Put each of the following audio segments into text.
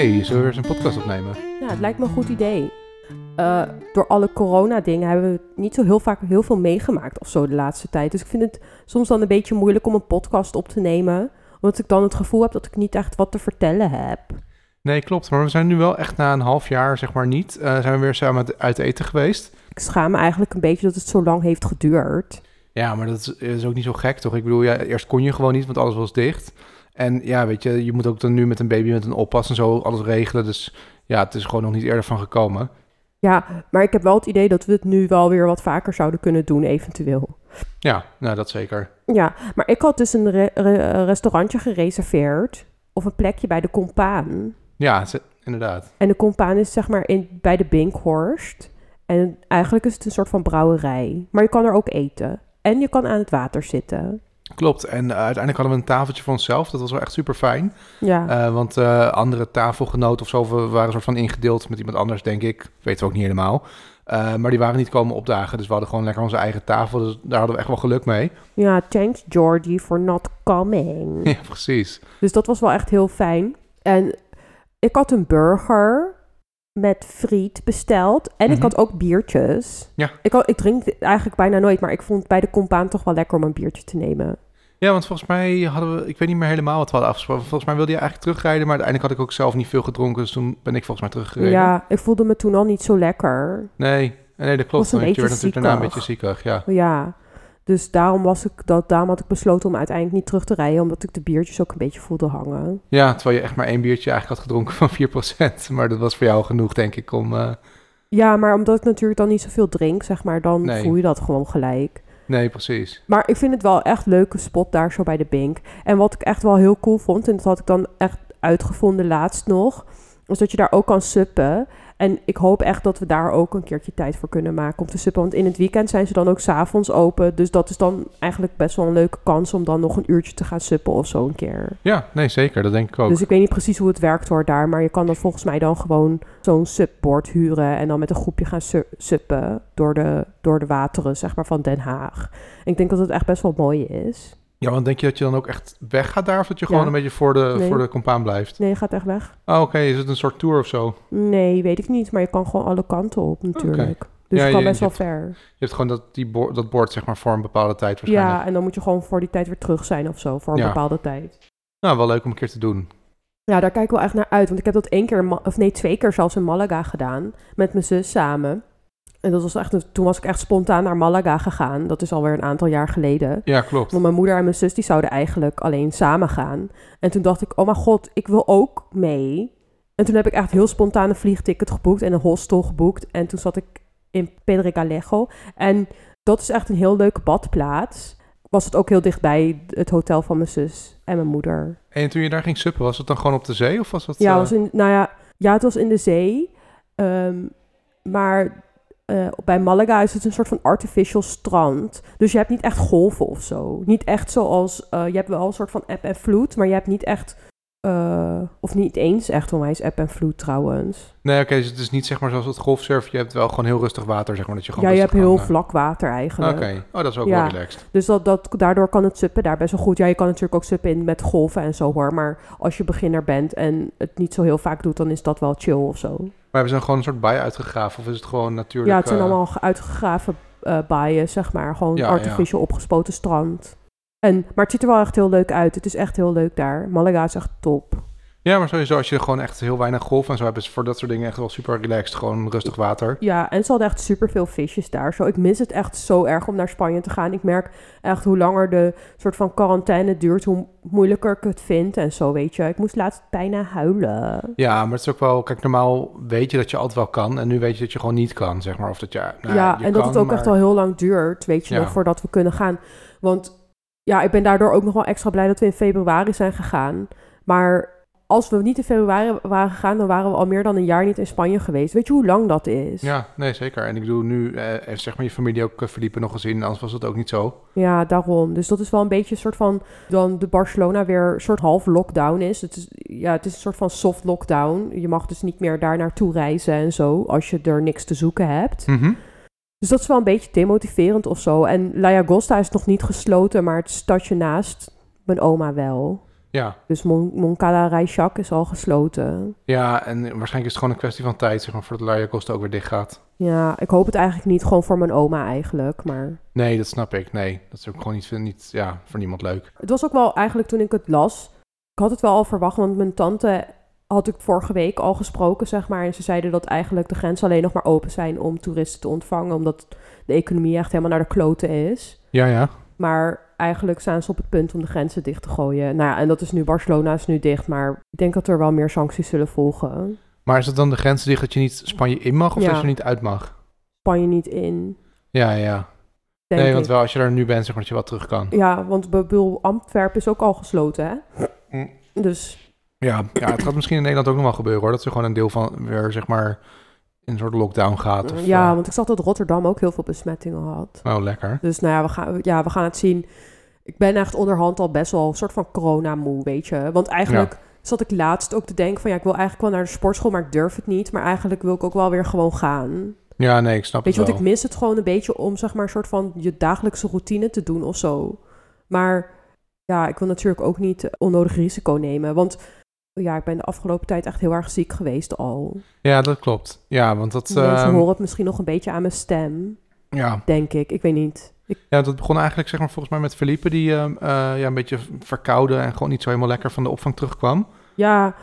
hey, zullen we weer eens een podcast opnemen? Ja, het lijkt me een goed idee. Uh, door alle corona-dingen hebben we niet zo heel vaak heel veel meegemaakt of zo de laatste tijd. Dus ik vind het soms dan een beetje moeilijk om een podcast op te nemen. Omdat ik dan het gevoel heb dat ik niet echt wat te vertellen heb. Nee, klopt. Maar we zijn nu wel echt na een half jaar, zeg maar niet, uh, zijn we weer samen uit eten geweest. Ik schaam me eigenlijk een beetje dat het zo lang heeft geduurd. Ja, maar dat is, is ook niet zo gek, toch? Ik bedoel, ja, eerst kon je gewoon niet, want alles was dicht. En ja, weet je, je moet ook dan nu met een baby met een oppas en zo alles regelen. Dus ja, het is gewoon nog niet eerder van gekomen. Ja, maar ik heb wel het idee dat we het nu wel weer wat vaker zouden kunnen doen, eventueel. Ja, nou dat zeker. Ja, maar ik had dus een restaurantje gereserveerd. Of een plekje bij de Compaan. Ja, inderdaad. En de Compaan is zeg maar in, bij de Binkhorst. En eigenlijk is het een soort van brouwerij. Maar je kan er ook eten. En je kan aan het water zitten. Klopt. En uh, uiteindelijk hadden we een tafeltje voor onszelf. Dat was wel echt super fijn. Ja. Uh, want uh, andere tafelgenoten of zo waren een soort van ingedeeld met iemand anders, denk ik. Weten we ook niet helemaal. maar die waren niet komen opdagen. Dus we hadden gewoon lekker onze eigen tafel. Dus daar hadden we echt wel geluk mee. Ja, thanks Georgie for not coming. Ja, precies. Dus dat was wel echt heel fijn. En ik had een burger met friet besteld. En mm-hmm. ik had ook biertjes. Ja. Ik, had, ik drink eigenlijk bijna nooit, maar ik vond bij de compaan toch wel lekker om een biertje te nemen. Ja, want volgens mij hadden we, ik weet niet meer helemaal wat we hadden afgesproken. Volgens mij wilde je eigenlijk terugrijden, maar uiteindelijk had ik ook zelf niet veel gedronken. Dus toen ben ik volgens mij teruggereden. Ja, ik voelde me toen al niet zo lekker. Nee, nee dat klopt. Was een je werd natuurlijk daarna een beetje ziekig, ja. Ja, dus daarom, was ik dat, daarom had ik besloten om uiteindelijk niet terug te rijden, omdat ik de biertjes ook een beetje voelde hangen. Ja, terwijl je echt maar één biertje eigenlijk had gedronken van 4%. Maar dat was voor jou genoeg, denk ik, om... Uh... Ja, maar omdat ik natuurlijk dan niet zoveel drink, zeg maar, dan nee. voel je dat gewoon gelijk. Nee, precies. Maar ik vind het wel echt een leuke spot daar zo bij de Bink. En wat ik echt wel heel cool vond, en dat had ik dan echt uitgevonden laatst nog, was dat je daar ook kan suppen. En ik hoop echt dat we daar ook een keertje tijd voor kunnen maken om te suppen. Want in het weekend zijn ze dan ook s'avonds open. Dus dat is dan eigenlijk best wel een leuke kans om dan nog een uurtje te gaan suppen of zo een keer. Ja, nee zeker. Dat denk ik ook. Dus ik weet niet precies hoe het werkt hoor daar. Maar je kan dan volgens mij dan gewoon zo'n support huren. En dan met een groepje gaan su suppen door de, door de wateren zeg maar van Den Haag. En ik denk dat het echt best wel mooi is. Ja, want denk je dat je dan ook echt weg gaat daar? Of dat je gewoon een beetje voor de, Nee. voor de compaan blijft? Nee, je gaat echt weg. Oh, oké. Is het een soort tour of zo? Nee, weet ik niet. Maar je kan gewoon alle kanten op natuurlijk. Dus Ja, je kan je- best je wel hebt- ver. Je hebt gewoon dat, die dat bord zeg maar voor een bepaalde tijd waarschijnlijk. Ja, en dan moet je gewoon voor die tijd weer terug zijn of zo. Voor een Ja. bepaalde tijd. Nou, wel leuk om een keer te doen. Ja, daar kijk ik wel echt naar uit. Want ik heb dat één keer, of nee, twee keer zelfs in Malaga gedaan. Met mijn zus samen. En dat was echt, toen was ik echt spontaan naar Malaga gegaan. Dat is alweer een aantal jaar geleden. Ja, klopt. Want mijn moeder en mijn zus die zouden eigenlijk alleen samen gaan. En toen dacht ik, oh mijn god, ik wil ook mee. En toen heb ik echt heel spontaan een vliegticket geboekt en een hostel geboekt. En toen zat ik in Pedregalejo. En dat is echt een heel leuke badplaats. Was het ook heel dichtbij het hotel van mijn zus en mijn moeder. En toen je daar ging suppen, was het dan gewoon op de zee? Of was dat... Ja, eh, was in, nou ja, ja, het was in de zee. Ehm, maar eh, bij Malaga is het een soort van artificial strand. Dus je hebt niet echt golven of zo. Niet echt zoals... eh, je hebt wel een soort van eb en vloed, maar je hebt niet echt... eh, of niet eens echt onwijs eb en vloed trouwens. Nee, oké, dus het is niet zeg maar zoals het golfsurfen. Je hebt wel gewoon heel rustig water, zeg maar. Dat je gewoon Ja, je hebt heel kan, vlak water eigenlijk. Oké, oh, dat is ook Ja. wel relaxed. Dus dat, dat, daardoor kan het suppen daar best wel goed. Ja, je kan natuurlijk ook suppen in met golven en zo hoor. Maar als je beginner bent en het niet zo heel vaak doet, dan is dat wel chill of zo. Maar hebben ze dan gewoon een soort baai uitgegraven? Of is het gewoon natuurlijk... Ja, het zijn eh, allemaal ge- uitgegraven eh baaien, zeg maar. Gewoon Ja, artificial opgespoten strand. En, maar het ziet er wel echt heel leuk uit. Het is echt heel leuk daar. Malaga is echt top. Ja, maar sowieso, als je gewoon echt heel weinig golf en zo hebt... is voor dat soort dingen echt wel super relaxed. Gewoon rustig water. Ja, en ze hadden echt superveel visjes daar. Zo, ik mis het echt zo erg om naar Spanje te gaan. Ik merk echt hoe langer de soort van quarantaine duurt, hoe moeilijker ik het vind en zo, weet je. Ik moest laatst bijna huilen. Ja, maar het is ook wel... Kijk, normaal weet je dat je altijd wel kan. En nu weet je dat je gewoon niet kan, zeg maar. Of dat je... nou ja, je en dat kan, het ook maar- echt al heel lang duurt, weet je Ja. nog, voordat we kunnen gaan. Want ja, ik ben daardoor ook nog wel extra blij dat we in februari zijn gegaan. Maar als we niet in februari waren gegaan, dan waren we al meer dan een jaar niet in Spanje geweest. Weet je hoe lang dat is? Ja, nee, zeker. En ik bedoel, nu eh, heeft zeg maar je familie ook eh, verdiepen nog gezien. Anders was het ook niet zo. Ja, daarom. Dus dat is wel een beetje een soort van... dan de Barcelona weer een soort half lockdown is. Het is, ja, het is een soort van soft lockdown. Je mag dus niet meer daar naartoe reizen en zo... als je er niks te zoeken hebt. Mhm. Dus dat is wel een beetje demotiverend of zo. En La Agosta is nog niet gesloten, maar het stadje naast mijn oma wel. Ja. Dus Mon Moncada Rijchak is al gesloten. Ja, en waarschijnlijk is het gewoon een kwestie van tijd, zeg maar, voordat Laia Costa ook weer dicht gaat. Ja, ik hoop het eigenlijk niet. Gewoon voor mijn oma eigenlijk. Maar Nee, dat snap ik. Nee, dat is ook gewoon niet, niet ja, voor niemand leuk. het was ook wel eigenlijk toen ik het las. Ik had het wel al verwacht, want mijn tante had ik vorige week al gesproken, zeg maar. En ze zeiden dat eigenlijk de grenzen alleen nog maar open zijn om toeristen te ontvangen. Omdat de economie echt helemaal naar de kloten is. Ja, ja. Maar eigenlijk staan ze op het punt om de grenzen dicht te gooien. Nou ja, en dat is nu, Barcelona is nu dicht. Maar ik denk dat er wel meer sancties zullen volgen. Maar is het dan de grens dicht dat je niet Spanje in mag of Ja. dat je niet uit mag? Spanje niet in, Ja, ja. denk nee, ik. want wel als je er nu bent, zeg maar dat je wel terug kan. Ja, want bedoel, Antwerpen is ook al gesloten, hè? Mm. Dus Ja, ja, het gaat misschien in Nederland ook nog wel gebeuren hoor. Dat ze gewoon een deel van weer, zeg maar, een soort lockdown gaat. Of, ja, eh, want ik zag dat Rotterdam ook heel veel besmettingen had. oh, lekker. Dus nou ja we, gaan, ja, we gaan het zien. Ik ben echt onderhand al best wel een soort van corona-moe, weet je. Want eigenlijk zat ik laatst ook te denken van... ja, ik wil eigenlijk wel naar de sportschool, maar ik durf het niet. Maar eigenlijk wil ik ook wel weer gewoon gaan. Ja, nee, ik snap Weet je, want ik mis het gewoon een beetje om zeg maar een soort van je dagelijkse routine te doen of zo. Maar ja, ik wil natuurlijk ook niet onnodig risico nemen. Want ja, ik ben de afgelopen tijd echt heel erg ziek geweest al. Ja, dat klopt. Ja, want dat, Mensen ehm, horen het misschien nog een beetje aan mijn stem, ja. denk ik. Ik weet niet. Ik, ja, dat begon eigenlijk zeg maar volgens mij met Felipe, die eh, ja, een beetje verkouden en gewoon niet zo helemaal lekker van de opvang terugkwam. ja,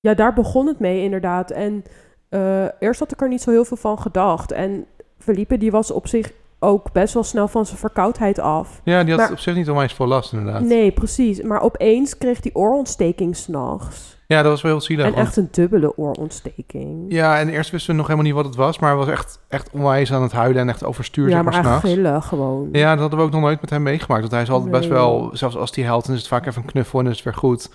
ja, daar begon het mee inderdaad. En eh, eerst had ik er niet zo heel veel van gedacht. En Felipe die was op zich ook best wel snel van zijn verkoudheid af. Ja, die had Maar- op zich niet onwijs veel last inderdaad. Nee, precies. Maar opeens kreeg hij oorontsteking s'nachts. Ja, dat was wel heel zielig. En want- echt een dubbele oorontsteking. Ja, en eerst wisten we nog helemaal niet wat het was, maar hij was echt, echt onwijs aan het huilen en echt overstuur, ja zeg maar maar, echt gillen gewoon. Ja, dat hadden we ook nog nooit met hem meegemaakt. Want hij is altijd best wel, zelfs als hij huilt, dan is het vaak even een knuffel en is het weer goed.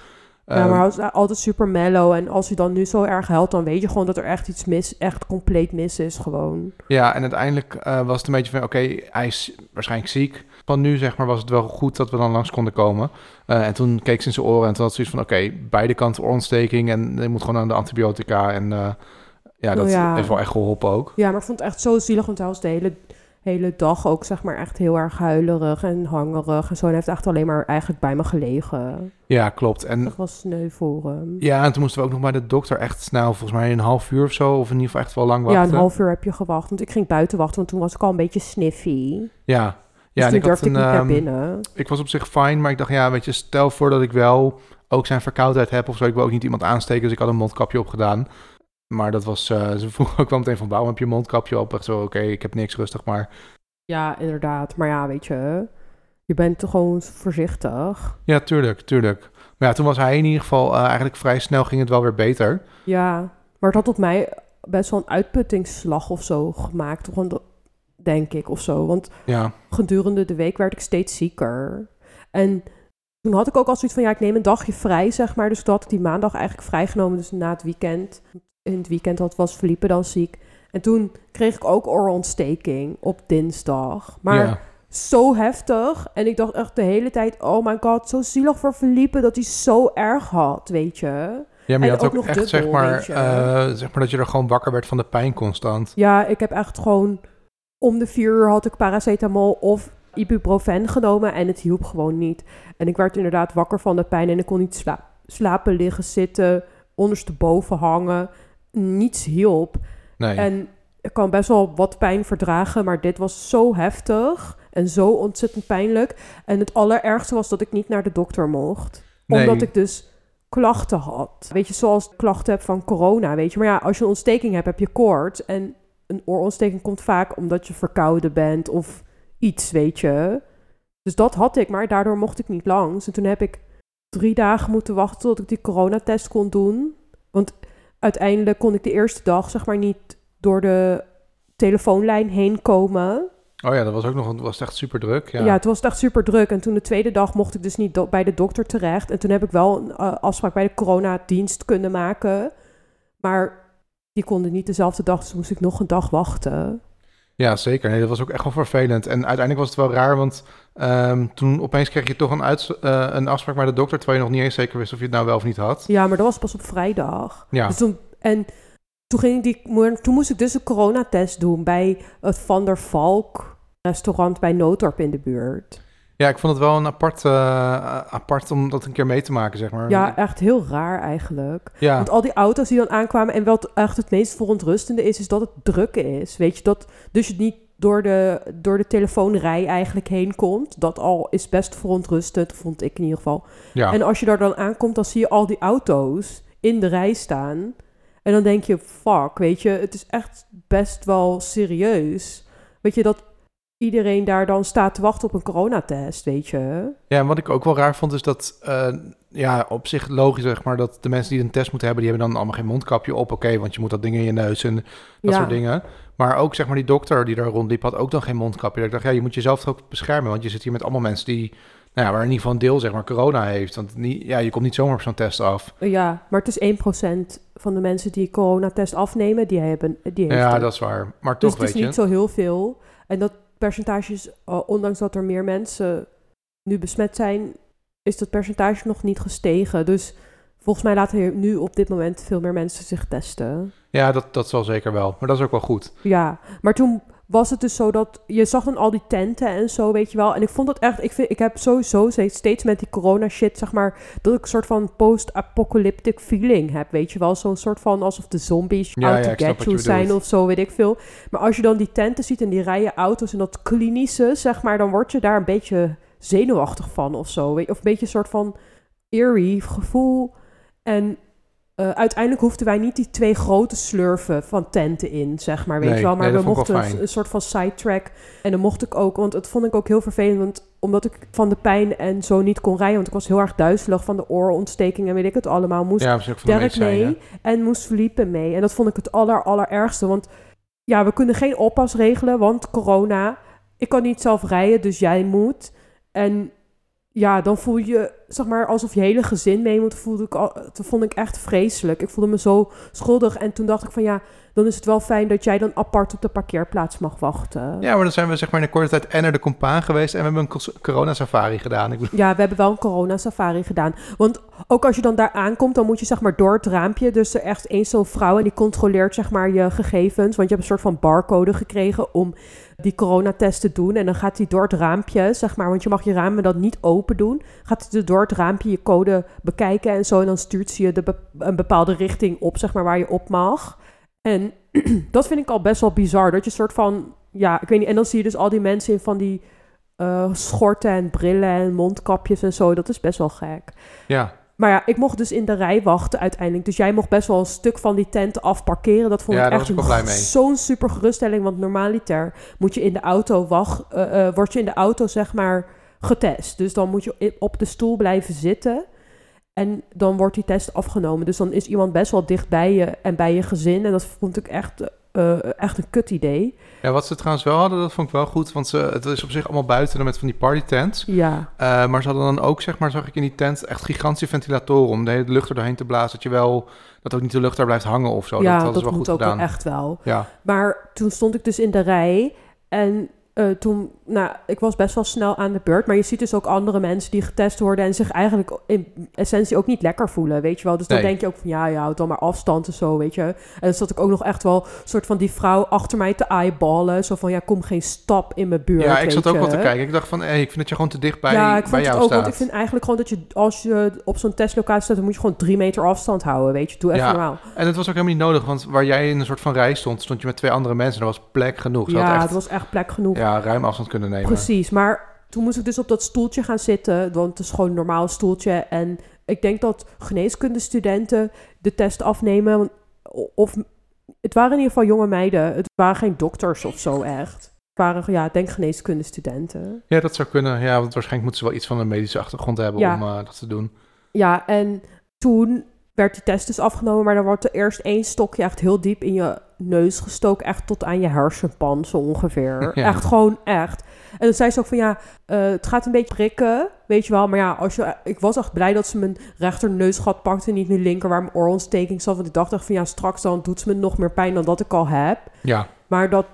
Ja, Ehm, maar hij was altijd super mellow. En als hij dan nu zo erg huilt, dan weet je gewoon dat er echt iets mis, echt compleet mis is gewoon. Ja, en uiteindelijk eh, was het een beetje van, oké, hij is waarschijnlijk ziek. Van nu, zeg maar, was het wel goed dat we dan langs konden komen. Eh, en toen keek ze in zijn oren en toen had ze zoiets van, oké, beide kanten oorontsteking en je moet gewoon aan de antibiotica. En eh, ja, dat Oh ja. heeft wel echt geholpen ook. Ja, maar ik vond het echt zo zielig, want hij was de hele, hele dag ook zeg maar echt heel erg huilerig en hangerig. En zo, en hij heeft echt alleen maar eigenlijk bij me gelegen. Ja, klopt. En Dat was sneu voor hem. ja, en toen moesten we ook nog bij de dokter echt snel, volgens mij een half uur of zo, of in ieder geval echt wel lang Ja, wachten. een half uur heb je gewacht. Want ik ging buiten wachten, want toen was ik al een beetje sniffy. Ja, Dus ja en toen ik had durfde ik een, niet naar ehm, binnen. ik was op zich fijn, maar ik dacht, ja, weet je, stel voor dat ik wel ook zijn verkoudheid heb of zo. Ik wil ook niet iemand aansteken, dus ik had een mondkapje opgedaan. Maar dat was, eh, ze vroegen ook wel meteen van, waarom heb je mondkapje op? Echt zo, oké, ik heb niks, rustig maar. Ja, inderdaad. Maar ja, weet je, je bent toch gewoon voorzichtig. Ja, tuurlijk, tuurlijk. Maar ja, toen was hij in ieder geval, eh, eigenlijk vrij snel ging het wel weer beter. Ja, maar het had op mij best wel een uitputtingsslag of zo gemaakt. Gewoon denk ik, of zo. Want Ja, gedurende de week werd ik steeds zieker. En toen had ik ook al zoiets van, ja, ik neem een dagje vrij, zeg maar. Dus toen had ik die maandag eigenlijk vrijgenomen, dus na het weekend. In het weekend had, was Felipe dan ziek. En toen kreeg ik ook oorontsteking op dinsdag. Maar ja. zo heftig. En ik dacht echt de hele tijd, oh my god, zo zielig voor Felipe dat hij zo erg had, weet je. ja maar En je had ook ook, nog echt, dubbel, zeg, maar, eh, zeg maar dat je er gewoon wakker werd van de pijn constant. Ja, ik heb echt gewoon om de vier uur had ik paracetamol of ibuprofen genomen en het hielp gewoon niet. En ik werd inderdaad wakker van de pijn en ik kon niet sla- slapen, liggen, zitten, ondersteboven hangen. Niets hielp. Nee, En ik kan best wel wat pijn verdragen, maar dit was zo heftig en zo ontzettend pijnlijk. En het allerergste was dat ik niet naar de dokter mocht. nee. Omdat ik dus klachten had. Weet je, zoals klachten heb van corona, weet je. Maar ja, als je een ontsteking hebt, heb je koorts. En een oorontsteking komt vaak omdat je verkouden bent of iets, weet je. Dus dat had ik, maar daardoor mocht ik niet langs. En toen heb ik drie dagen moeten wachten tot ik die coronatest kon doen. Want uiteindelijk kon ik de eerste dag, zeg maar, niet door de telefoonlijn heen komen. Oh ja, dat was ook nog, was echt super druk. Ja, Ja. het was echt super druk. En toen de tweede dag mocht ik dus niet do- bij de dokter terecht. En toen heb ik wel een eh, afspraak bij de coronadienst kunnen maken. Maar die konden niet dezelfde dag, dus moest ik nog een dag wachten. Ja, zeker. Nee, dat was ook echt wel vervelend. En uiteindelijk was het wel raar, want ehm, toen opeens kreeg je toch een, uits- eh, een afspraak bij de dokter, terwijl je nog niet eens zeker wist of je het nou wel of niet had. Ja, maar dat was pas op vrijdag. Ja, Dus toen, en toen, ging die, toen moest ik dus een coronatest doen bij het Van der Valk restaurant bij Noodorp in de buurt. Ja, ik vond het wel een apart, eh, apart om dat een keer mee te maken, zeg maar. Ja, echt heel raar eigenlijk. ja. Want al die auto's die dan aankwamen... en wat echt het meest verontrustende is... is dat het druk is. Weet je, dat dus je niet door de, door de telefoonrij eigenlijk heen komt. Dat al is best verontrustend, vond ik in ieder geval. ja. En als je daar dan aankomt, dan zie je al die auto's in de rij staan. En dan denk je, fuck, weet je, het is echt best wel serieus. Weet je, dat iedereen daar dan staat te wachten op een coronatest, weet je. Ja, en wat ik ook wel raar vond, is dat, eh, ja, op zich logisch zeg maar, dat de mensen die een test moeten hebben, die hebben dan allemaal geen mondkapje op. Oké, want je moet dat ding in je neus en dat ja. soort dingen. Maar ook, zeg maar, die dokter die daar rondliep, had ook dan geen mondkapje. Ik dacht, ja, je moet jezelf toch ook beschermen, want je zit hier met allemaal mensen die, nou ja, waar in ieder geval een deel, zeg maar, corona heeft. Want niet, ja, je komt niet zomaar op zo'n test af. Ja, maar het is 1% van de mensen die coronatest afnemen, die hebben die heeft Ja, het. dat is waar. Maar Dus toch, het is weet je. niet zo heel veel. En dat percentage is, eh, ondanks dat er meer mensen nu besmet zijn, is dat percentage nog niet gestegen. Dus volgens mij laten nu op dit moment veel meer mensen zich testen. Ja, dat, dat zal zeker wel. Maar dat is ook wel goed. Ja, maar toen was het dus zo dat je zag dan al die tenten en zo, weet je wel. En ik vond dat echt, ik, vind, ik heb sowieso steeds met die corona shit, zeg maar, dat ik een soort van post-apocalyptic feeling heb, weet je wel. Zo'n soort van alsof de zombies Ja, out ja, to get you zijn of zo, weet ik veel. Maar als je dan die tenten ziet en die rijen auto's en dat klinische, zeg maar, dan word je daar een beetje zenuwachtig van of zo. Weet je? Of een beetje een soort van eerie gevoel. En eh, uiteindelijk hoefden wij niet die twee grote slurven van tenten in, zeg maar, weet Nee, je wel. Maar nee, we mochten een, soort van sidetrack. En dan mocht ik ook, want dat vond ik ook heel vervelend, want omdat ik van de pijn en zo niet kon rijden, want ik was heel erg duizelig van de oorontsteking en weet ik het allemaal, moest Ja, mee en moest Felipe mee. En dat vond ik het aller, allerergste, want ja, we kunnen geen oppas regelen, want corona. Ik kan niet zelf rijden, dus jij moet. En ja, dan voel je, zeg maar, alsof je hele gezin mee moet. Voelde ik al, dat vond ik echt vreselijk. Ik voelde me zo schuldig. En toen dacht ik van ja, dan is het wel fijn dat jij dan apart op de parkeerplaats mag wachten. Ja, maar dan zijn we zeg maar in een korte tijd en naar de compaan geweest en we hebben een corona-safari gedaan. Ik bedoel, Ja, we hebben wel een corona-safari gedaan. Want ook als je dan daar aankomt, dan moet je zeg maar door het raampje. Dus er echt één zo'n vrouw en die controleert zeg maar je gegevens. Want je hebt een soort van barcode gekregen om die coronatest te doen. En dan gaat hij door het raampje, zeg maar, want je mag je ramen dan niet open doen. Gaat hij door het raampje je code bekijken en zo. En dan stuurt ze je de een bepaalde richting op, zeg maar, waar je op mag. En dat vind ik al best wel bizar. Dat je soort van, ja, ik weet niet. En dan zie je dus al die mensen in van die eh, schorten en brillen en mondkapjes en zo. Dat is best wel gek. ja, Maar ja, ik mocht dus in de rij wachten uiteindelijk. Dus jij mocht best wel een stuk van die tent afparkeren. Dat vond Ja, ik echt zo'n super geruststelling. Want normaliter moet je in de auto wacht, eh, eh, word je in de auto zeg maar getest. Dus dan moet je op de stoel blijven zitten. En dan wordt die test afgenomen. Dus dan is iemand best wel dicht bij je en bij je gezin. En dat vond ik echt, eh, echt een kut idee. ja, wat ze trouwens wel hadden, dat vond ik wel goed, want ze, het is op zich allemaal buiten dan met van die partytents. Ja, Eh, maar ze hadden dan ook, zeg maar, zag ik in die tent echt gigantische ventilatoren om de hele lucht er doorheen te blazen. Dat je wel, dat ook niet de lucht daar blijft hangen of zo. ja dat dat, wel moet goed ook gedaan. echt wel. Ja, Maar toen stond ik dus in de rij en eh, toen, nou, ik was best wel snel aan de beurt. Maar je ziet dus ook andere mensen die getest worden en zich eigenlijk in essentie ook niet lekker voelen, weet je wel. Dus dan Nee. denk je ook van, ja, ja, houd dan maar afstand en zo, weet je. En dan zat ik ook nog echt wel soort van die vrouw achter mij te eyeballen. Zo van, ja, kom geen stap in mijn buurt, ja ik zat ook je. wel te kijken. Ik dacht van, hey, ik vind dat je gewoon te dicht bij, ja, ik bij jou ook, staat. want ik vind eigenlijk gewoon dat je, als je op zo'n testlocatie staat, dan moet je gewoon drie meter afstand houden, weet je. Doe even Ja, normaal. En het was ook helemaal niet nodig, want waar jij in een soort van rij stond, stond je met twee andere mensen. Er was plek genoeg. Ze Ja, had het echt was echt plek genoeg. Ja, ruim afstand kunnen nemen. Precies, maar toen moest ik dus op dat stoeltje gaan zitten, want het is gewoon een normaal stoeltje. En ik denk dat geneeskundestudenten de test afnemen, of het waren in ieder geval jonge meiden, het waren geen dokters of zo echt. Het waren, ja, ik denk geneeskundestudenten. Ja, dat zou kunnen. Ja, want waarschijnlijk moeten ze wel iets van een medische achtergrond hebben Ja. om eh, dat te doen. Ja, en toen werd die test dus afgenomen, maar dan wordt er eerst één stokje echt heel diep in je neus gestoken, echt tot aan je hersenpan zo ongeveer. Ja. Echt gewoon echt. En dan zei ze ook van ja, eh, het gaat een beetje prikken, weet je wel. Maar ja, als je, ik was echt blij dat ze mijn rechterneusgat pakte en niet mijn linker waar mijn oorontsteking zat. Want ik dacht echt van ja, straks dan doet ze me nog meer pijn dan dat ik al heb. Ja, Maar dat,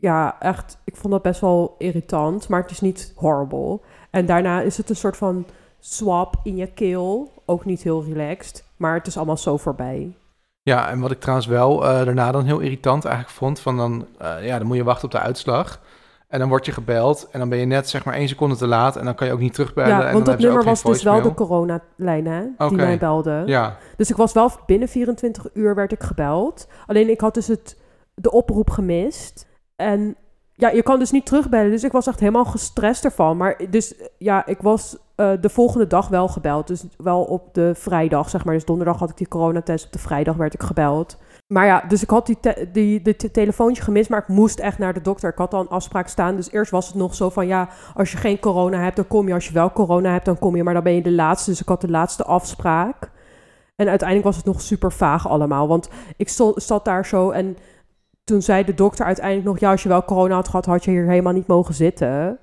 ja, echt, ik vond dat best wel irritant, maar het is niet horrible. En daarna is het een soort van swap in je keel, ook niet heel relaxed, maar het is allemaal zo voorbij. Ja, en wat ik trouwens wel eh, daarna dan heel irritant eigenlijk vond, van dan, eh, ja, dan moet je wachten op de uitslag. En dan word je gebeld en dan ben je net zeg maar één seconde te laat en dan kan je ook niet terugbellen. Ja, en want dan dat nummer was dus wel de coronalijn, hè? Die mij belde. Ja, Dus ik was wel binnen 24 uur werd ik gebeld. Alleen ik had dus het, de oproep gemist. En ja, je kan dus niet terugbellen. Dus ik was echt helemaal gestrest ervan. Maar dus ja, ik was eh, de volgende dag wel gebeld. Dus wel op de vrijdag, zeg maar. Dus donderdag had ik die coronatest. Op de vrijdag werd ik gebeld. Maar ja, dus ik had die, die, die te- telefoontje gemist, maar ik moest echt naar de dokter. Ik had al een afspraak staan. Dus eerst was het nog zo van, ja, als je geen corona hebt, dan kom je. Als je wel corona hebt, dan kom je. Maar dan ben je de laatste. Dus ik had de laatste afspraak. En uiteindelijk was het nog super vaag allemaal. Want ik zat daar zo en toen zei de dokter uiteindelijk nog... ja, als je wel corona had gehad, had je hier helemaal niet mogen zitten.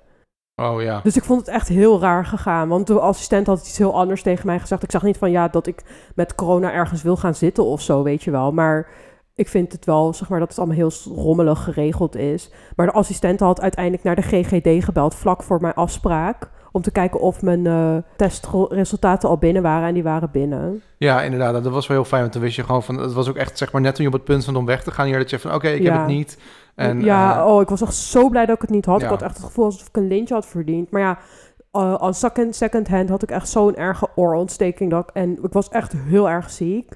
Oh ja. Dus ik vond het echt heel raar gegaan. Want de assistent had iets heel anders tegen mij gezegd. Ik zag niet van ja, dat ik met corona ergens wil gaan zitten of zo, weet je wel. Maar ik vind het wel, zeg maar, dat het allemaal heel rommelig geregeld is. Maar de assistent had uiteindelijk naar de GGD gebeld vlak voor mijn afspraak. Om te kijken of mijn eh, testresultaten al binnen waren. En die waren binnen. Ja, inderdaad. Dat was wel heel fijn, want toen wist je gewoon van... Het was ook echt zeg maar net toen je op het punt stond om weg te gaan hier... dat je van oké, ik heb het niet. En, ja, eh, oh, ik was echt zo blij dat ik het niet had. Ja. Ik had echt het gevoel alsof ik een lintje had verdiend. Maar ja, uh, als second, second hand had ik echt zo'n erge oorontsteking. Dat ik, en ik was echt heel erg ziek.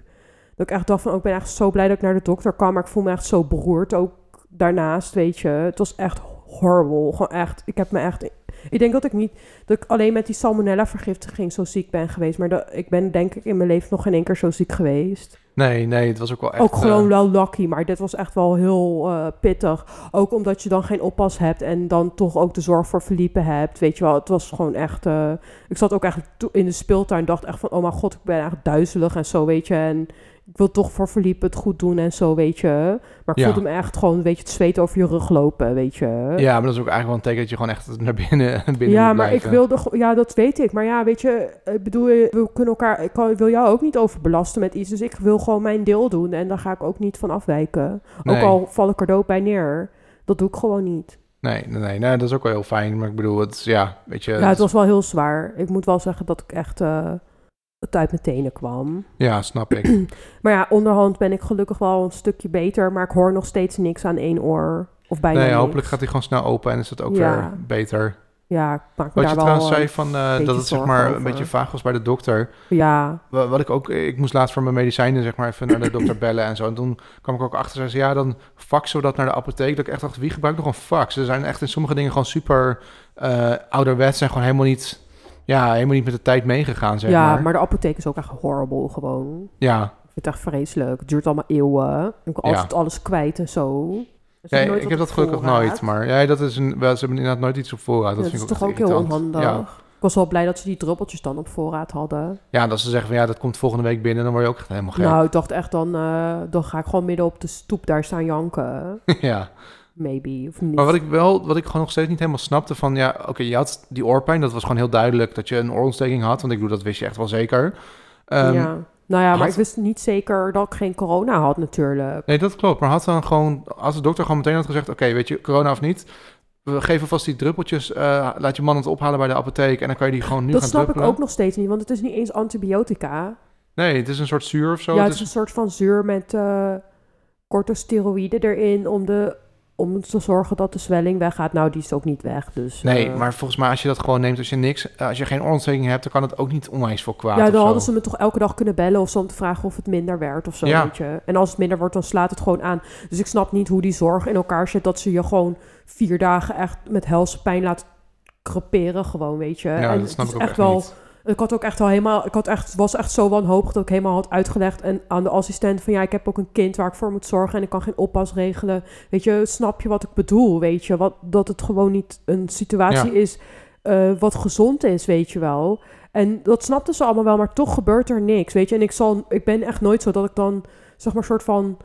Dat ik echt dacht van, oh, ik ben echt zo blij dat ik naar de dokter kwam. Maar ik voel me echt zo beroerd ook daarnaast, weet je. Het was echt horrible. Gewoon echt, ik heb me echt... Ik denk dat ik niet, dat ik alleen met die salmonella vergiftiging zo ziek ben geweest. Maar dat, ik ben denk ik in mijn leven nog geen één keer zo ziek geweest. Nee, nee, het was ook wel echt... ook gewoon eh, wel lucky, maar dit was echt wel heel eh, pittig. Ook omdat je dan geen oppas hebt en dan toch ook de zorg voor verliepen hebt. Weet je wel, het was gewoon echt... eh, ik zat ook echt in de speeltuin dacht echt van... Oh mijn god, ik ben echt duizelig en zo, weet je. En ik wil toch voor verliepen het goed doen en zo, weet je. Maar ik Ja. voelde me echt gewoon, weet je, het zweet over je rug lopen, weet je. Ja, maar dat is ook eigenlijk wel een teken dat je gewoon echt naar binnen, binnen Ja, maar ik wilde... Ja, dat weet ik. Maar ja, weet je, ik bedoel, we kunnen elkaar... Ik kan- wil jou ook niet overbelasten met iets. Dus ik wil gewoon mijn deel doen. En daar ga ik ook niet van afwijken. Nee. Ook al val ik er dood bij neer. Dat doe ik gewoon niet. Nee, nee, nee, nee, dat is ook wel heel fijn. Maar ik bedoel, het is, ja, weet je... Ja, het was wel heel zwaar. Ik moet wel zeggen dat ik echt... eh, het uit mijn tenen kwam. Ja, snap ik. Maar ja, onderhand ben ik gelukkig wel een stukje beter. Maar ik hoor nog steeds niks aan één oor. Of bijna nee, niks. hopelijk gaat hij gewoon snel open en is het ook Ja. weer beter. Ja, ik maak me Wat je daar trouwens zei van eh, dat het zeg maar een beetje vaag was bij de dokter. Ja, Wa- Wat ik ook, ik moest laatst voor mijn medicijnen zeg maar even naar de dokter bellen en zo. En toen kwam ik ook achter, zei ze, ja, dan faxen we dat naar de apotheek. Dat ik echt dacht, wie gebruikt nog een fax? Ze zijn echt in sommige dingen gewoon super eh ouderwets en gewoon helemaal niet, ja, helemaal niet met de tijd meegegaan, zeg ja maar. maar de apotheek is ook echt horrible gewoon. Ja, Ik vind het echt vreselijk. Het duurt allemaal eeuwen. Ik Ja. altijd alles kwijt en zo. Ja ik heb dat gelukkig voorraad. nooit. Maar ja, dat is een, ze hebben inderdaad nooit iets op voorraad. Dat, dat vind is ik toch ook heel onhandig. Ja. Ik was wel blij dat ze die druppeltjes dan op voorraad hadden. ja, dat ze zeggen van ja, dat komt volgende week binnen, dan word je ook echt helemaal gek. Nou, ik dacht echt dan, eh, dan ga ik gewoon midden op de stoep daar staan janken. ja. Maybe, of niet. Maar wat ik wel, wat ik gewoon nog steeds niet helemaal snapte van, ja, oké, je had die oorpijn, dat was gewoon heel duidelijk dat je een oorontsteking had, want ik bedoel, dat wist je echt wel zeker. Ehm, ja. Nou ja, maar ik wist niet zeker dat ik geen corona had natuurlijk. Nee, dat klopt. Maar had dan gewoon, als de dokter gewoon meteen had gezegd, oké, weet je, corona of niet, we geven vast die druppeltjes, eh, laat je man het ophalen bij de apotheek en dan kan je die gewoon nu dat gaan snap druppelen. ik ook nog steeds niet, want het is niet eens antibiotica. Nee, het is een soort zuur of zo. ja, het het is een soort van zuur met eh corticosteroïden erin om, de, om te zorgen dat de zwelling weggaat. Nou, die is ook niet weg, dus... Nee, eh, maar volgens mij als je dat gewoon neemt, als je niks, eh, als je geen oorontsteking hebt, dan kan het ook niet onwijs veel kwaad Ja, dan hadden ze me toch elke dag kunnen bellen of zo om te vragen of het minder werd of zo, Ja. weet je. En als het minder wordt, dan slaat het gewoon aan. Dus ik snap niet hoe die zorg in elkaar zit dat ze je gewoon vier dagen echt met helse pijn laat creperen gewoon, weet je. Ja, en dat snap het ik is ook echt echt wel... niet. Ik had ook echt al helemaal, ik had echt, was echt zo wanhopig dat ik helemaal had uitgelegd en aan de assistent van ja, ik heb ook een kind waar ik voor moet zorgen en ik kan geen oppas regelen. Weet je, snap je wat ik bedoel? Weet je, wat, dat het gewoon niet een situatie Ja. is eh, wat gezond is, weet je wel. En dat snapten ze allemaal wel, maar toch gebeurt er niks, weet je. En ik, zal, ik ben echt nooit zo dat ik dan, zeg maar, soort van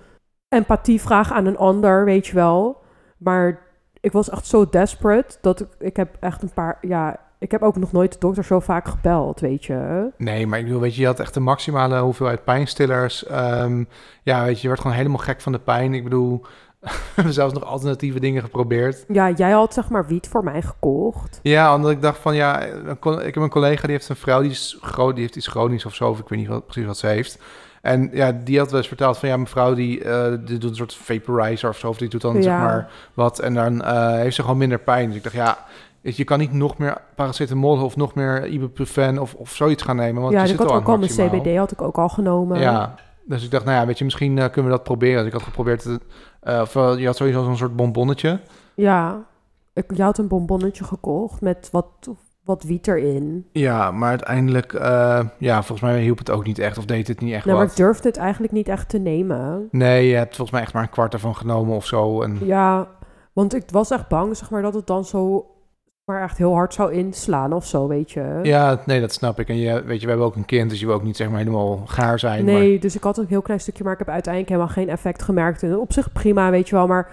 empathie vraag aan een ander, weet je wel. Maar ik was echt zo desperate dat ik, ik heb echt een paar, ja, ik heb ook nog nooit de dokter zo vaak gebeld, weet je. Nee, maar ik bedoel, weet je, je had echt de maximale hoeveelheid pijnstillers. Ehm, ja, weet je, je werd gewoon helemaal gek van de pijn. Ik bedoel, we hebben zelfs nog alternatieve dingen geprobeerd. Ja, jij had zeg maar wiet voor mij gekocht. Ja, omdat ik dacht van, ja, ik heb een collega die heeft een vrouw die is groot, die heeft iets chronisch of zo, of ik weet niet wat, precies wat ze heeft. En ja, die had wel eens verteld van ja, mevrouw die, eh, die doet een soort vaporizer of zo. Of die doet dan zeg maar wat. En dan eh, heeft ze gewoon minder pijn. Dus ik dacht ja, weet je, kan niet nog meer paracetamol of nog meer ibuprofen of, of zoiets gaan nemen. Want ja, je ik had al ook al mijn. CBD had ik ook al genomen. Ja, dus ik dacht, nou ja, weet je, misschien eh, kunnen we dat proberen. Dus ik had geprobeerd, te, eh, of eh, je had sowieso zo'n soort bonbonnetje. Ja, ik, je had een bonbonnetje gekocht met wat, wat wiet erin. Ja, maar uiteindelijk, ja, volgens mij hielp het ook niet echt of deed het niet echt Nou, maar wat. ik durfde het eigenlijk niet echt te nemen. Nee, je hebt volgens mij echt maar een kwart ervan genomen of zo. En, Ja, want ik was echt bang, zeg maar, dat het dan zo maar echt heel hard zou inslaan of zo, weet je. ja, nee, dat snap ik. En je, weet je, we hebben ook een kind, dus je wil ook niet zeg maar helemaal gaar zijn. Nee, dus ik had een heel klein stukje, maar ik heb uiteindelijk helemaal geen effect gemerkt. En op zich prima, weet je wel, maar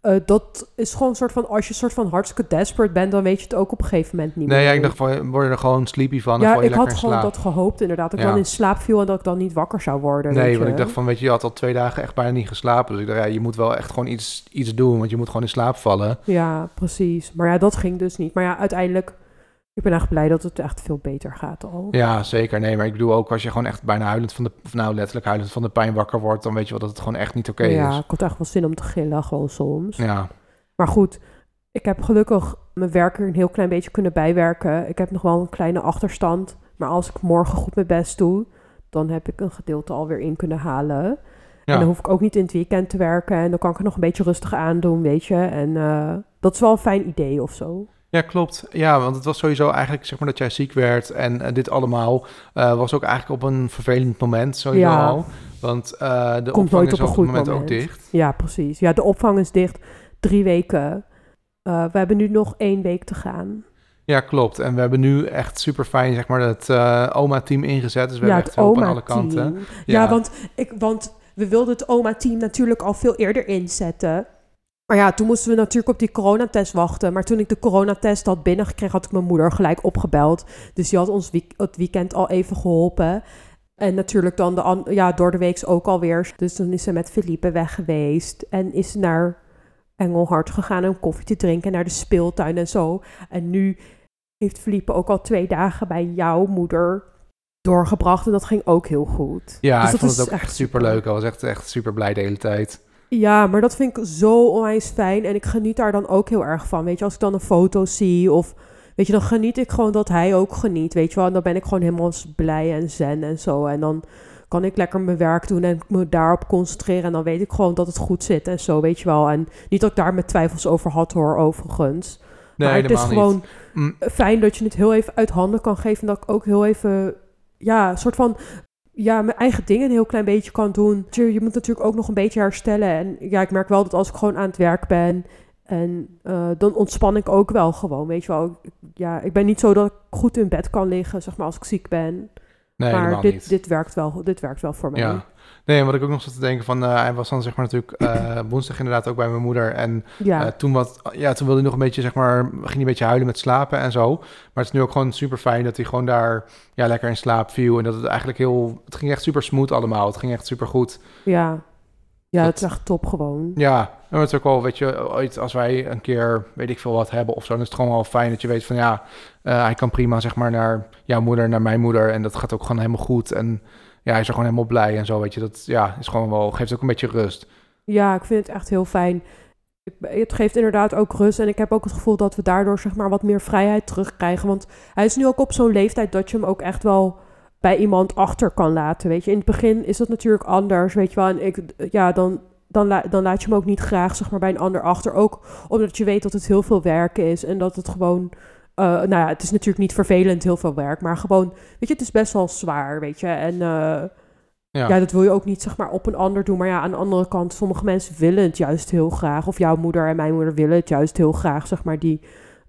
eh, dat is gewoon een soort van, als je soort van hartstikke desperate bent, dan weet je het ook op een gegeven moment niet nee, meer. ja, ik dacht, van, word je er gewoon sleepy van? ja, ik had gewoon dat gehoopt inderdaad. Dat ik Ja. dan in slaap viel en dat ik dan niet wakker zou worden. Nee, want ik dacht van, weet je, je had al twee dagen echt bijna niet geslapen. Dus ik dacht, ja, je moet wel echt gewoon iets, iets doen, want je moet gewoon in slaap vallen. Ja, precies. Maar ja, dat ging dus niet. Maar ja, uiteindelijk, ik ben echt blij dat het echt veel beter gaat al. Ja, zeker. Nee, maar ik bedoel ook als je gewoon echt bijna huilend van de, nou letterlijk huilend van de pijn wakker wordt, dan weet je wel dat het gewoon echt niet oké ja, is. ik had echt wel zin om te gillen, gewoon soms. Ja, Maar goed, ik heb gelukkig mijn werk er een heel klein beetje kunnen bijwerken. Ik heb nog wel een kleine achterstand. Maar als ik morgen goed mijn best doe, dan heb ik een gedeelte alweer in kunnen halen. En dan ja. hoef ik ook niet in het weekend te werken. En dan kan ik er nog een beetje rustig aan doen, weet je. En eh, dat is wel een fijn idee of zo. Ja, klopt. Ja, want het was sowieso eigenlijk zeg maar dat jij ziek werd en eh, dit allemaal eh, was ook eigenlijk op een vervelend moment sowieso Ja. al. Want eh, de Komt opvang nooit is op een goed moment, moment. ook dicht. Ja, precies. Ja, de opvang is dicht. Drie weken. We hebben nu nog één week te gaan. Ja, klopt. En we hebben nu echt super fijn zeg maar het oma-team ingezet. Dus we ja, hebben echt hulp aan alle kanten. Ja, want, ik, want we wilden het oma-team natuurlijk al veel eerder inzetten. Maar ja, toen moesten we natuurlijk op die coronatest wachten. Maar toen ik de coronatest had binnengekregen, had ik mijn moeder gelijk opgebeld. Dus die had ons week- het weekend al even geholpen. En natuurlijk dan de ja, door de week ook alweer. Dus toen is ze met Felipe weg geweest. En is naar Engelhard gegaan om koffie te drinken. Naar de speeltuin en zo. En nu heeft Felipe ook al twee dagen bij jouw moeder doorgebracht. En dat ging ook heel goed. Ja, Dus ik dat vond het ook echt echt super leuk. Hij was echt, echt super blij de hele tijd. Ja, maar dat vind ik zo onwijs fijn. En ik geniet daar dan ook heel erg van. Weet je, als ik dan een foto zie of... Weet je, dan geniet ik gewoon dat hij ook geniet. Weet je wel, en dan ben ik gewoon helemaal blij en zen en zo. En dan kan ik lekker mijn werk doen en me daarop concentreren. En dan weet ik gewoon dat het goed zit en zo, weet je wel. En niet dat ik daar mijn twijfels over had hoor, overigens. Nee, maar het is gewoon niet. Mm, fijn dat je het heel even uit handen kan geven. En dat ik ook heel even, ja, een soort van, ja, mijn eigen dingen een heel klein beetje kan doen. Je, je moet natuurlijk ook nog een beetje herstellen. En ja, ik merk wel dat als ik gewoon aan het werk ben. En eh, dan ontspan ik ook wel gewoon, weet je wel. Ik- Ja, ik ben niet zo dat ik goed in bed kan liggen, zeg maar, als ik ziek ben. nee, maar dit, niet. dit, werkt wel, dit werkt wel voor mij. Ja. Nee, wat ik ook nog zat te denken van, eh, hij was dan zeg maar natuurlijk eh, woensdag inderdaad ook bij mijn moeder. En Ja, eh, toen, wat, ja, toen wilde hij nog een beetje, zeg maar, ging hij een beetje huilen met slapen en zo. Maar het is nu ook gewoon super fijn dat hij gewoon daar ja, lekker in slaap viel. En dat het eigenlijk heel, het ging echt super smooth allemaal. Het ging echt super goed. ja. Ja, Dat- het is echt top gewoon. Ja, en het is ook wel, weet je, ooit als wij een keer, weet ik veel wat hebben of zo, dan is het gewoon wel fijn dat je weet van ja, hij kan prima zeg maar naar jouw moeder, naar mijn moeder en dat gaat ook gewoon helemaal goed. En ja, hij is er gewoon helemaal blij en zo, weet je. Dat ja, is gewoon wel, geeft ook een beetje rust. Ja, ik vind het echt heel fijn. Het geeft inderdaad ook rust. En ik heb ook het gevoel dat we daardoor zeg maar, wat meer vrijheid terugkrijgen. Want hij is nu ook op zo'n leeftijd dat je hem ook echt wel bij iemand achter kan laten. Weet je, in het begin is dat natuurlijk anders. Weet je wel, en ik, ja, dan, dan, dan laat je hem ook niet graag zeg maar, bij een ander achter. Ook omdat je weet dat het heel veel werk is. En dat het gewoon. Eh, nou ja, het is natuurlijk niet vervelend, heel veel werk. Maar gewoon, weet je, het is best wel zwaar, weet je. En eh, Ja, ja, dat wil je ook niet zeg maar op een ander doen. Maar ja, aan de andere kant, sommige mensen willen het juist heel graag. Of jouw moeder en mijn moeder willen het juist heel graag, zeg maar, die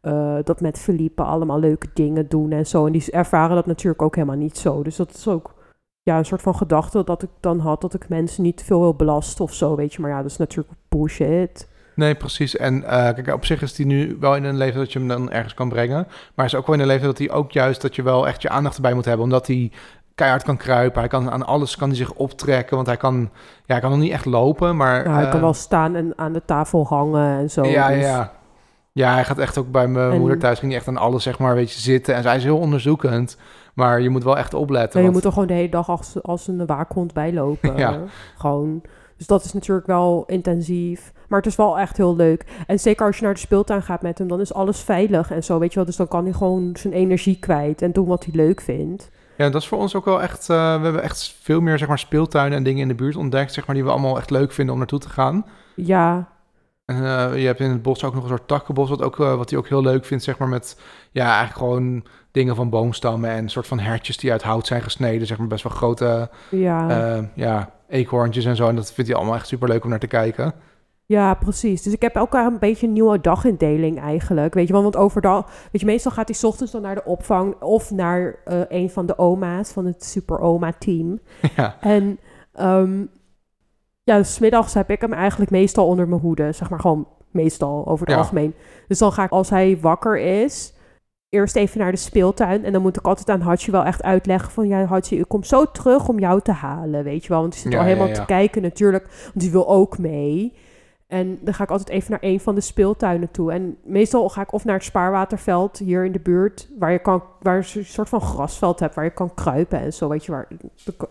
eh, dat met Felipe allemaal leuke dingen doen en zo. En die ervaren dat natuurlijk ook helemaal niet zo. Dus dat is ook ja, een soort van gedachte dat ik dan had, dat ik mensen niet veel wil belasten of zo, weet je. Maar ja, dat is natuurlijk bullshit. Nee, precies. En eh, kijk, op zich is hij nu wel in een leeftijd dat je hem dan ergens kan brengen. Maar hij is ook wel in een leeftijd dat hij ook juist, dat je wel echt je aandacht erbij moet hebben, omdat hij keihard kan kruipen. Hij kan aan alles kan hij zich optrekken, want hij kan, ja, hij kan nog niet echt lopen, maar... Nou, hij kan eh, wel staan en aan de tafel hangen en zo. Ja, dus- ja. Ja, hij gaat echt ook bij mijn En- moeder thuis, ging hij echt aan alles, zeg maar, weet je, zitten. En zij is heel onderzoekend. Maar je moet wel echt opletten. Nee, je want- moet er gewoon de hele dag als, als een waakhond bij lopen. Ja. Gewoon. Dus dat is natuurlijk wel intensief. Maar het is wel echt heel leuk. En zeker als je naar de speeltuin gaat met hem, dan is alles veilig en zo, weet je wel. Dus dan kan hij gewoon zijn energie kwijt en doen wat hij leuk vindt. Ja, dat is voor ons ook wel echt... eh, we hebben echt veel meer zeg maar, speeltuinen en dingen in de buurt ontdekt... Zeg maar, die we allemaal echt leuk vinden om naartoe te gaan. Ja, En eh, je hebt in het bos ook nog een soort takkenbos... wat, ook, eh, wat hij ook heel leuk vindt, zeg maar, met... Ja, eigenlijk gewoon dingen van boomstammen... en een soort van hertjes die uit hout zijn gesneden. Zeg maar, best wel grote ja. ja, eekhoorntjes en zo. En dat vindt hij allemaal echt super leuk om naar te kijken. Ja, precies. Dus ik heb elke een beetje een nieuwe dagindeling eigenlijk. Weet je wel, want overdag... Weet je, meestal gaat hij 's ochtends dan naar de opvang... of naar eh, een van de oma's van het super oma team. ja, En ehm ja, dus middags heb ik hem eigenlijk meestal onder mijn hoede. Zeg maar gewoon meestal over het Ja. algemeen. Dus dan ga ik, als hij wakker is, eerst even naar de speeltuin. En dan moet ik altijd aan Hachi wel echt uitleggen van... Ja, Hachi, ik kom zo terug om jou te halen, weet je wel. Want hij zit Ja, al helemaal ja, ja. te kijken natuurlijk. Want die wil ook mee. En dan ga ik altijd even naar een van de speeltuinen toe. En meestal ga ik of naar het spaarwaterveld hier in de buurt... waar je kan, waar je een soort van grasveld hebt... waar je kan kruipen en zo, weet je. Waar,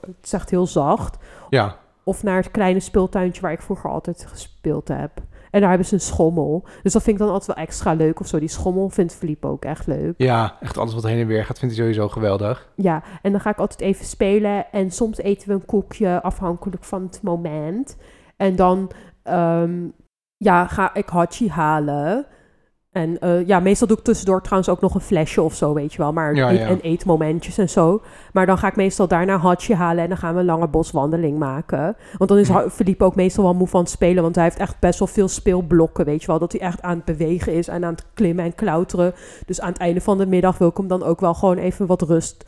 het is echt heel zacht. ja, Of naar het kleine speeltuintje waar ik vroeger altijd gespeeld heb. En daar hebben ze een schommel. Dus dat vind ik dan altijd wel extra leuk of zo. Die schommel vindt Philippe ook echt leuk. ja, echt alles wat heen en weer gaat vindt hij sowieso geweldig. Ja, en dan ga ik altijd even spelen. En soms eten we een koekje afhankelijk van het moment. En dan ehm, ja, ga ik Hachi halen. En eh, ja, meestal doe ik tussendoor trouwens ook nog een flesje of zo, weet je wel. Maar Ja, eet- ja. en eetmomentjes en zo. Maar dan ga ik meestal daarna Hachi halen en dan gaan we een lange boswandeling maken. Want dan is Philippe ook meestal wel moe van het spelen. Want hij heeft echt best wel veel speelblokken, weet je wel. Dat hij echt aan het bewegen is en aan het klimmen en klauteren. Dus aan het einde van de middag wil ik hem dan ook wel gewoon even wat rust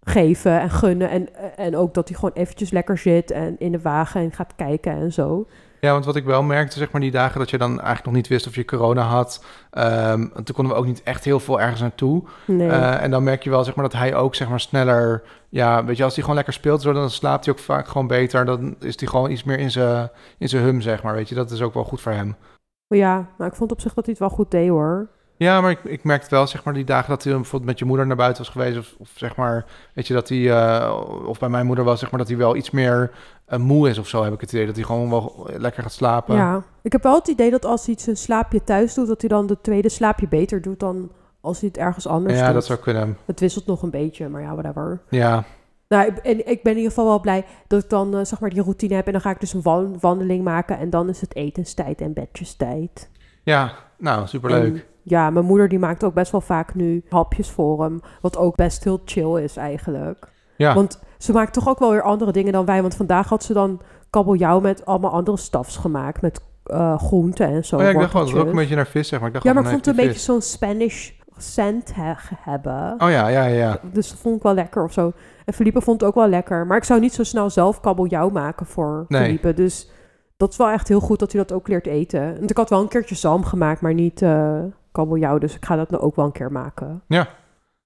geven en gunnen. En, en ook dat hij gewoon eventjes lekker zit en in de wagen en gaat kijken en zo. Ja, want wat ik wel merkte, zeg maar, die dagen dat je dan eigenlijk nog niet wist of je corona had. ehm, toen konden we ook niet echt heel veel ergens naartoe. Nee. Eh, en dan merk je wel, zeg maar, dat hij ook, zeg maar, sneller... Ja, weet je, als hij gewoon lekker speelt, zo, dan slaapt hij ook vaak gewoon beter. Dan is hij gewoon iets meer in zijn in zijn hum, zeg maar, weet je. Dat is ook wel goed voor hem. Maar ja, maar ik vond op zich dat hij het wel goed deed hoor. Ja, maar ik, ik merkte wel, zeg maar, die dagen dat hij bijvoorbeeld met je moeder naar buiten was geweest. Of, of zeg maar, weet je, dat hij, eh, of bij mijn moeder was, zeg maar, dat hij wel iets meer moe is of zo, heb ik het idee. Dat hij gewoon wel lekker gaat slapen. Ja, ik heb wel het idee dat als hij zijn slaapje thuis doet, dat hij dan de tweede slaapje beter doet dan als hij het ergens anders ja doet. dat zou kunnen. Het wisselt nog een beetje, maar ja, whatever. Ja, Nou, ik, en ik ben in ieder geval wel blij dat ik dan eh, zeg maar die routine heb. En dan ga ik dus een wan- wandeling maken. En dan is het etenstijd en bedjestijd. ja nou, superleuk. En ja, mijn moeder die maakt ook best wel vaak nu hapjes voor hem. Wat ook best heel chill is eigenlijk. Ja, Want ze maakt toch ook wel weer andere dingen dan wij. Want vandaag had ze dan kabeljauw met allemaal andere stafs gemaakt. Met eh groenten en zo. oh, ja ik dacht wel, dat ook een beetje naar vis, zeg maar. Ik dacht Ja, maar ik vond het een beetje zo'n Spanish accent he- hebben. Oh ja, ja, ja, ja. Dus dat vond ik wel lekker of zo. En Felipe vond het ook wel lekker. Maar ik zou niet zo snel zelf kabeljauw maken voor Nee. Felipe. Dus dat is wel echt heel goed dat hij dat ook leert eten. Want ik had wel een keertje zalm gemaakt, maar niet eh kabeljauw. Dus ik ga dat nou ook wel een keer maken. Ja.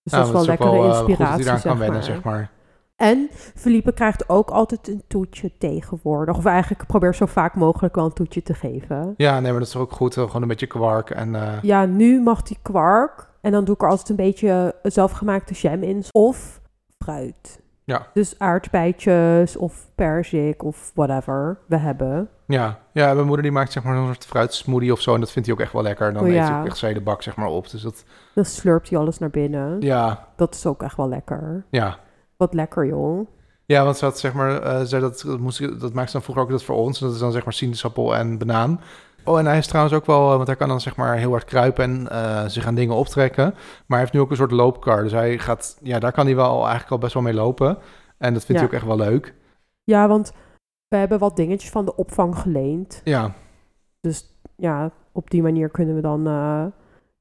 Dus Nou, dat is wel lekkere eh, inspiratie, wennen, zeg maar. En Felipe krijgt ook altijd een toetje tegenwoordig. Of eigenlijk probeer zo vaak mogelijk wel een toetje te geven. Ja, nee, maar dat is ook goed. eh, Gewoon een beetje kwark en... eh, Ja, nu mag hij kwark. En dan doe ik er altijd een beetje zelfgemaakte jam in. Of fruit. Ja. Dus aardbeidjes of perzik of whatever we hebben. Ja, ja, mijn moeder die maakt zeg maar een soort fruitsmoothie of zo. En dat vindt hij ook echt wel lekker. Dan Oh, eet hij ook echt zijn hele bak zeg maar op. Dus dat, Dan slurpt hij alles naar binnen. ja, Dat is ook echt wel lekker. ja. Wat lekker, joh. Ja, want ze had zeg maar, eh zei dat, dat, moest, dat maakt ze dan vroeger ook dat voor ons. En dat is dan zeg maar sinaasappel en banaan. Oh, en hij is trouwens ook wel, eh, want hij kan dan zeg maar heel hard kruipen en eh, zich aan dingen optrekken. Maar hij heeft nu ook een soort loopkar. Dus hij gaat, ja, daar kan hij wel eigenlijk al best wel mee lopen. En dat vindt Ja. hij ook echt wel leuk. Ja, want we hebben wat dingetjes van de opvang geleend. Ja, Dus ja, op die manier kunnen we dan,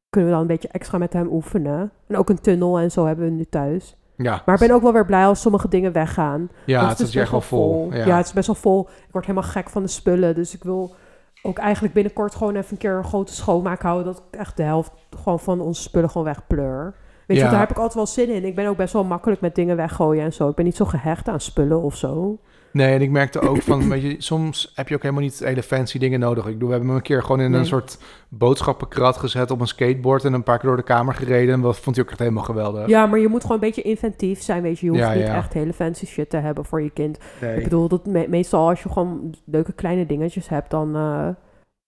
kunnen we dan een beetje extra met hem oefenen. En ook een tunnel en zo hebben we nu thuis. Ja. Maar ik ben ook wel weer blij als sommige dingen weggaan. ja, het is echt wel vol. Ja. Ja. het is best wel vol. Ik word helemaal gek van de spullen. Dus ik wil ook eigenlijk binnenkort gewoon even een keer een grote schoonmaak houden. Dat ik echt de helft gewoon van onze spullen gewoon wegpleur. Weet je, Ja. daar heb ik altijd wel zin in. Ik ben ook best wel makkelijk met dingen weggooien en zo. Ik ben niet zo gehecht aan spullen of zo. Nee, en ik merkte ook van, weet je, soms heb je ook helemaal niet hele fancy dingen nodig. Ik bedoel, we hebben hem een keer gewoon in Nee. een soort boodschappenkrat gezet op een skateboard en een paar keer door de kamer gereden. En dat vond hij ook echt helemaal geweldig. Ja, maar je moet gewoon een beetje inventief zijn, weet je. Je hoeft Ja, niet ja. echt hele fancy shit te hebben voor je kind. Nee. Ik bedoel, dat me- meestal als je gewoon leuke kleine dingetjes hebt, dan eh,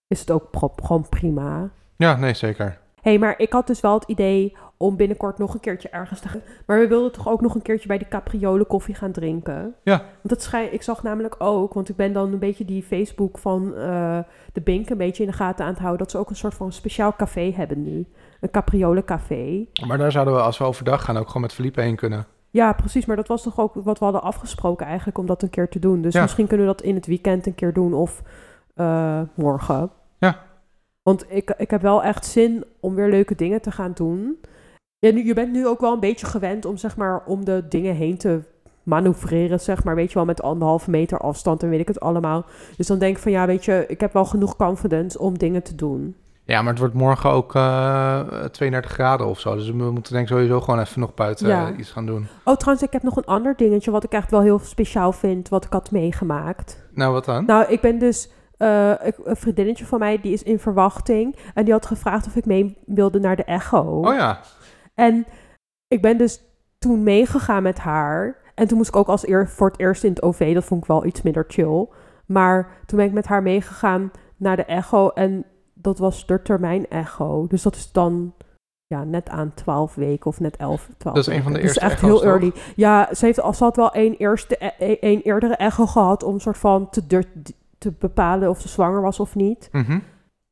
is het ook gewoon prima. Ja, nee, zeker. Hé, hey, maar ik had dus wel het idee om binnenkort nog een keertje ergens te gaan. Maar we wilden toch ook nog een keertje bij de Capriolen koffie gaan drinken? Ja. Want dat schijn, ik zag namelijk ook, want ik ben dan een beetje die Facebook van eh, de Bink een beetje in de gaten aan het houden, dat ze ook een soort van speciaal café hebben nu. Een Capriolen café. Maar daar zouden we, als we overdag gaan, ook gewoon met Felipe heen kunnen. Ja, precies. Maar dat was toch ook wat we hadden afgesproken eigenlijk om dat een keer te doen. Dus Ja. misschien kunnen we dat in het weekend een keer doen of eh, morgen. Ja. Want ik, ik heb wel echt zin om weer leuke dingen te gaan doen. Ja, nu, je bent nu ook wel een beetje gewend om zeg maar om de dingen heen te manoeuvreren, zeg maar. Weet je wel, met anderhalve meter afstand en weet ik het allemaal. Dus dan denk ik van ja, weet je, ik heb wel genoeg confidence om dingen te doen. Ja, maar het wordt morgen ook eh 32 graden of zo. Dus we moeten denk ik sowieso gewoon even nog buiten Ja. eh, iets gaan doen. Oh, trouwens, ik heb nog een ander dingetje wat ik echt wel heel speciaal vind, wat ik had meegemaakt. Nou, wat dan? Nou, ik ben dus. eh, een vriendinnetje van mij die is in verwachting. En die had gevraagd of ik mee wilde naar de Echo. Oh ja. En ik ben dus toen meegegaan met haar. En toen moest ik ook als eer, voor het eerst in het OV. Dat vond ik wel iets minder chill. Maar toen ben ik met haar meegegaan naar de Echo. En dat was de termijn Echo. Dus dat is dan ja, net aan 12 weken of net 11, 12 Dat is een van de eerste Dus echt heel toch? early. Ja, ze, heeft, ze had wel één, eerste, e- één eerdere echo gehad om soort van te, te bepalen of ze zwanger was of niet. Mhm.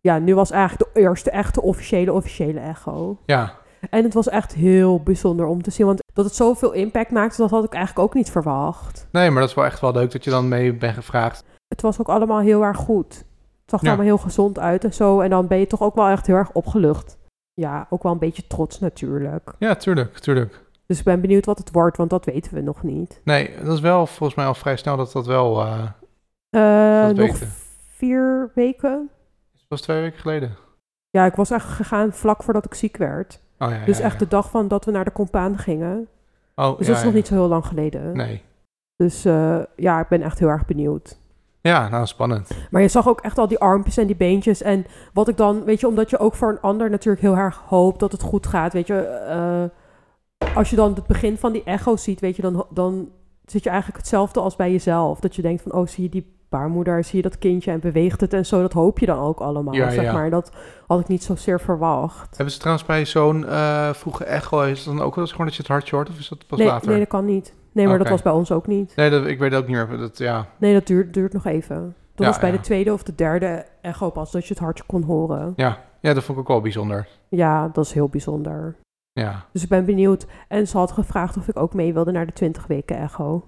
Ja, nu was eigenlijk de eerste echte officiële, officiële echo. Ja. En het was echt heel bijzonder om te zien, want dat het zoveel impact maakte, dat had ik eigenlijk ook niet verwacht. Nee, maar dat is wel echt wel leuk dat je dan mee bent gevraagd. Het was ook allemaal heel erg goed. Het zag er Ja. allemaal heel gezond uit en zo. En dan ben je toch ook wel echt heel erg opgelucht. Ja, ook wel een beetje trots natuurlijk. Ja, tuurlijk, tuurlijk. Dus ik ben benieuwd wat het wordt, want dat weten we nog niet. Nee, dat is wel volgens mij al vrij snel dat dat wel... Eh, Dat nog weten. vier weken. dat was twee weken geleden. Ja, ik was echt gegaan vlak voordat ik ziek werd. Oh ja, dus ja, echt ja. de dag van dat we naar de compaan gingen. Oh, Dus dat is nog niet zo heel lang geleden. Nee. Dus eh, ja, ik ben echt heel erg benieuwd. Ja, nou, spannend. Maar je zag ook echt al die armpjes en die beentjes. En wat ik dan, weet je, omdat je ook voor een ander natuurlijk heel erg hoopt dat het goed gaat. Weet je, eh, als je dan het begin van die echo ziet, weet je, dan, dan zit je eigenlijk hetzelfde als bij jezelf. Dat je denkt van, oh, zie je die baarmoeder, zie je dat kindje en beweegt het en zo. Dat hoop je dan ook allemaal, Ja, zeg ja. maar. Dat had ik niet zozeer verwacht. Hebben ze trouwens bij zo'n eh, vroege echo, is het dan ook wel eens gewoon dat je het hartje hoort? Of is dat pas nee, later? nee, dat kan niet. Nee, maar dat was bij ons ook niet. Nee, dat, ik weet ook niet meer. Dat, ja. Nee, dat duurt, duurt nog even. Dat Ja, was bij ja. de tweede of de derde echo pas dat je het hartje kon horen. Ja. ja, dat vond ik ook wel bijzonder. Ja, dat is heel bijzonder. Ja. Dus ik ben benieuwd. En ze had gevraagd of ik ook mee wilde naar de 20 weken echo.